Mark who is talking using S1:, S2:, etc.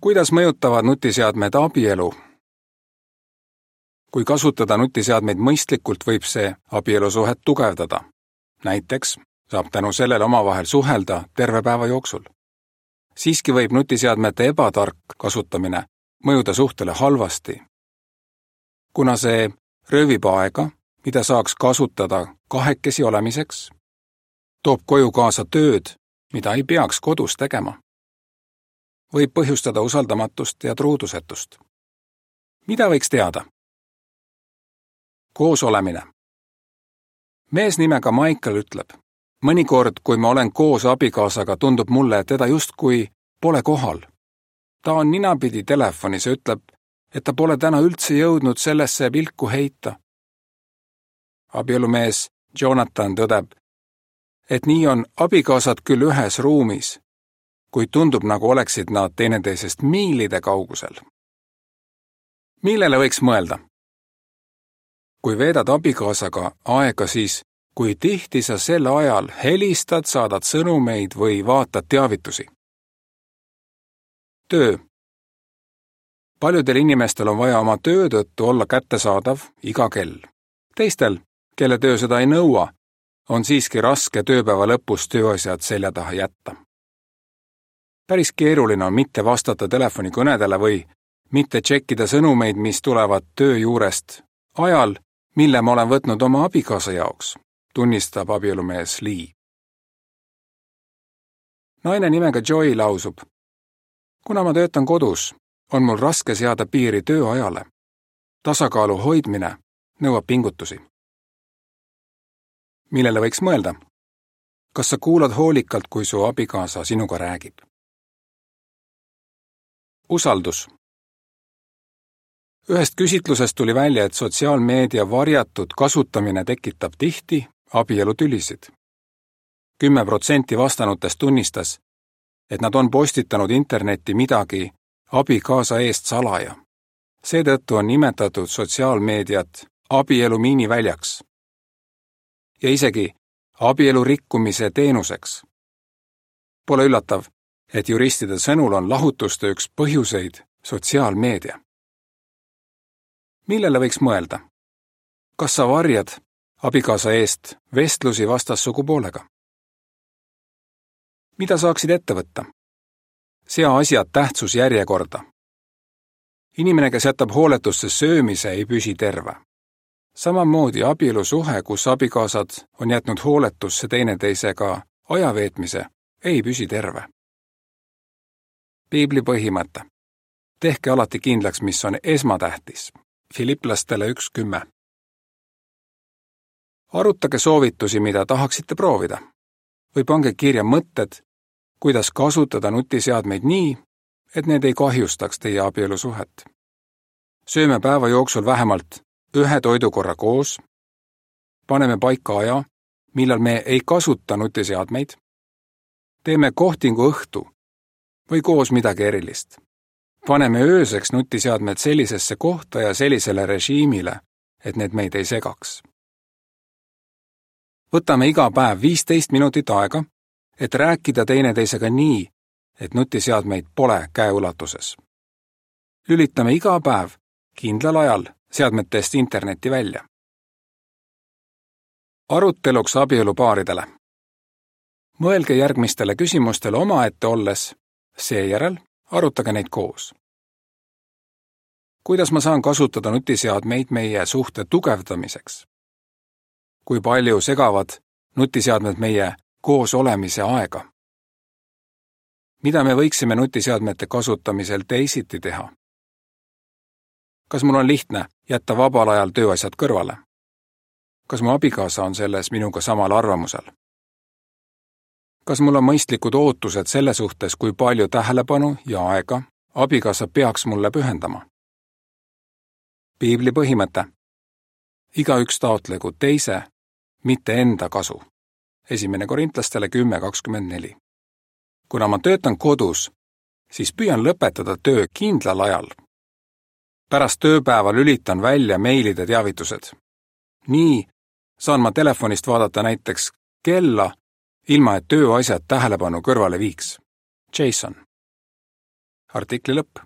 S1: kuidas mõjutavad nutiseadmed abielu? kui kasutada nutiseadmeid mõistlikult, võib see abielusuhet tugevdada. näiteks saab tänu sellele omavahel suhelda terve päeva jooksul. siiski võib nutiseadmete ebatark kasutamine mõjuda suhtele halvasti. kuna see röövib aega, mida saaks kasutada kahekesi olemiseks, toob koju kaasa tööd, mida ei peaks kodus tegema võib põhjustada usaldamatust ja truudusetust. mida võiks teada? koosolemine. mees nimega Michael ütleb, mõnikord, kui ma olen koos abikaasaga, tundub mulle, et teda justkui pole kohal. ta on ninapidi telefonis ja ütleb, et ta pole täna üldse jõudnud sellesse pilku heita. abielumees Jonathan tõdeb, et nii on abikaasad küll ühes ruumis, kuid tundub, nagu oleksid nad teineteisest miilide kaugusel. millele võiks mõelda? kui veedad abikaasaga aega, siis kui tihti sa sel ajal helistad, saadad sõnumeid või vaatad teavitusi? töö. paljudel inimestel on vaja oma töö tõttu olla kättesaadav iga kell. teistel, kelle töö seda ei nõua, on siiski raske tööpäeva lõpus tööasjad selja taha jätta päris keeruline on mitte vastata telefonikõnedele või mitte tšekkida sõnumeid, mis tulevad töö juurest ajal, mille ma olen võtnud oma abikaasa jaoks, tunnistab abielumees Lee. naine nimega Joy lausub. kuna ma töötan kodus, on mul raske seada piiri tööajale. tasakaalu hoidmine nõuab pingutusi. millele võiks mõelda? kas sa kuulad hoolikalt, kui su abikaasa sinuga räägib? Usaldus. ühest küsitlusest tuli välja, et sotsiaalmeedia varjatud kasutamine tekitab tihti abielutülisid. kümme protsenti vastanutest tunnistas, et nad on postitanud internetti midagi abikaasa eest salaja. seetõttu on nimetatud sotsiaalmeediat abielu miiniväljaks ja isegi abielu rikkumise teenuseks. Pole üllatav, et juristide sõnul on lahutuste üks põhjuseid sotsiaalmeedia. millele võiks mõelda? kas sa varjad abikaasa eest vestlusi vastassugupoolega? mida saaksid ette võtta? sea asjad tähtsusjärjekorda. inimene, kes jätab hooletusse söömise, ei püsi terve. samamoodi abielusuhe, kus abikaasad on jätnud hooletusse teineteisega aja veetmise, ei püsi terve piibli põhimõte. tehke alati kindlaks, mis on esmatähtis. Filiplastele üks kümme. arutage soovitusi, mida tahaksite proovida. või pange kirja mõtted, kuidas kasutada nutiseadmeid nii, et need ei kahjustaks teie abielusuhet. sööme päeva jooksul vähemalt ühe toidukorra koos, paneme paika aja, millal me ei kasuta nutiseadmeid, teeme kohtingu õhtu või koos midagi erilist. paneme ööseks nutiseadmed sellisesse kohta ja sellisele režiimile, et need meid ei segaks. võtame iga päev viisteist minutit aega, et rääkida teineteisega nii, et nutiseadmeid pole käeulatuses. lülitame iga päev kindlal ajal seadmetest internetti välja. aruteluks abielupaaridele. mõelge järgmistele küsimustele omaette olles seejärel arutage neid koos. kuidas ma saan kasutada nutiseadmeid meie suhte tugevdamiseks? kui palju segavad nutiseadmed meie koos olemise aega? mida me võiksime nutiseadmete kasutamisel teisiti teha? kas mul on lihtne jätta vabal ajal tööasjad kõrvale? kas mu abikaasa on selles minuga samal arvamusel? Kas mul on mõistlikud ootused selle suhtes, kui palju tähelepanu ja aega abikaasa peaks mulle pühendama? piibli põhimõte. igaüks taotlegu teise, mitte enda kasu. esimene Korintlastele kümme kakskümmend neli. kuna ma töötan kodus, siis püüan lõpetada töö kindlal ajal. pärast tööpäeva lülitan välja meilide teavitused. nii saan ma telefonist vaadata näiteks kella ilma et tööasjad tähelepanu kõrvale viiks. Jason artikli lõpp